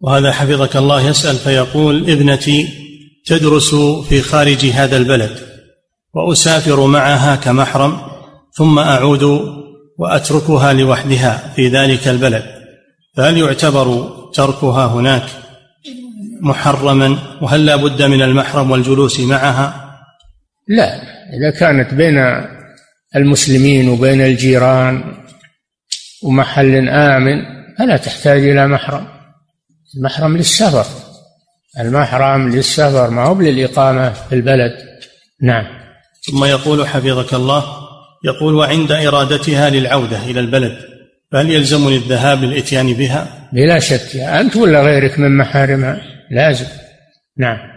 وهذا حفظك الله يسأل فيقول ابنتي تدرس في خارج هذا البلد وأسافر معها كمحرم ثم أعود وأتركها لوحدها في ذلك البلد فهل يعتبر تركها هناك محرما وهل لا بد من المحرم والجلوس معها؟ لا إذا كانت بين المسلمين وبين الجيران ومحل آمن فلا تحتاج إلى محرم. المحرم للسفر. المحرم للسفر ما هو للإقامة في البلد. نعم. ثم يقول حفظك الله يقول وعند إرادتها للعودة إلى البلد فهل يلزمني الذهاب للإتيان بها؟ بلا شك. أنت ولا غيرك من محارمها؟ لازم نعم.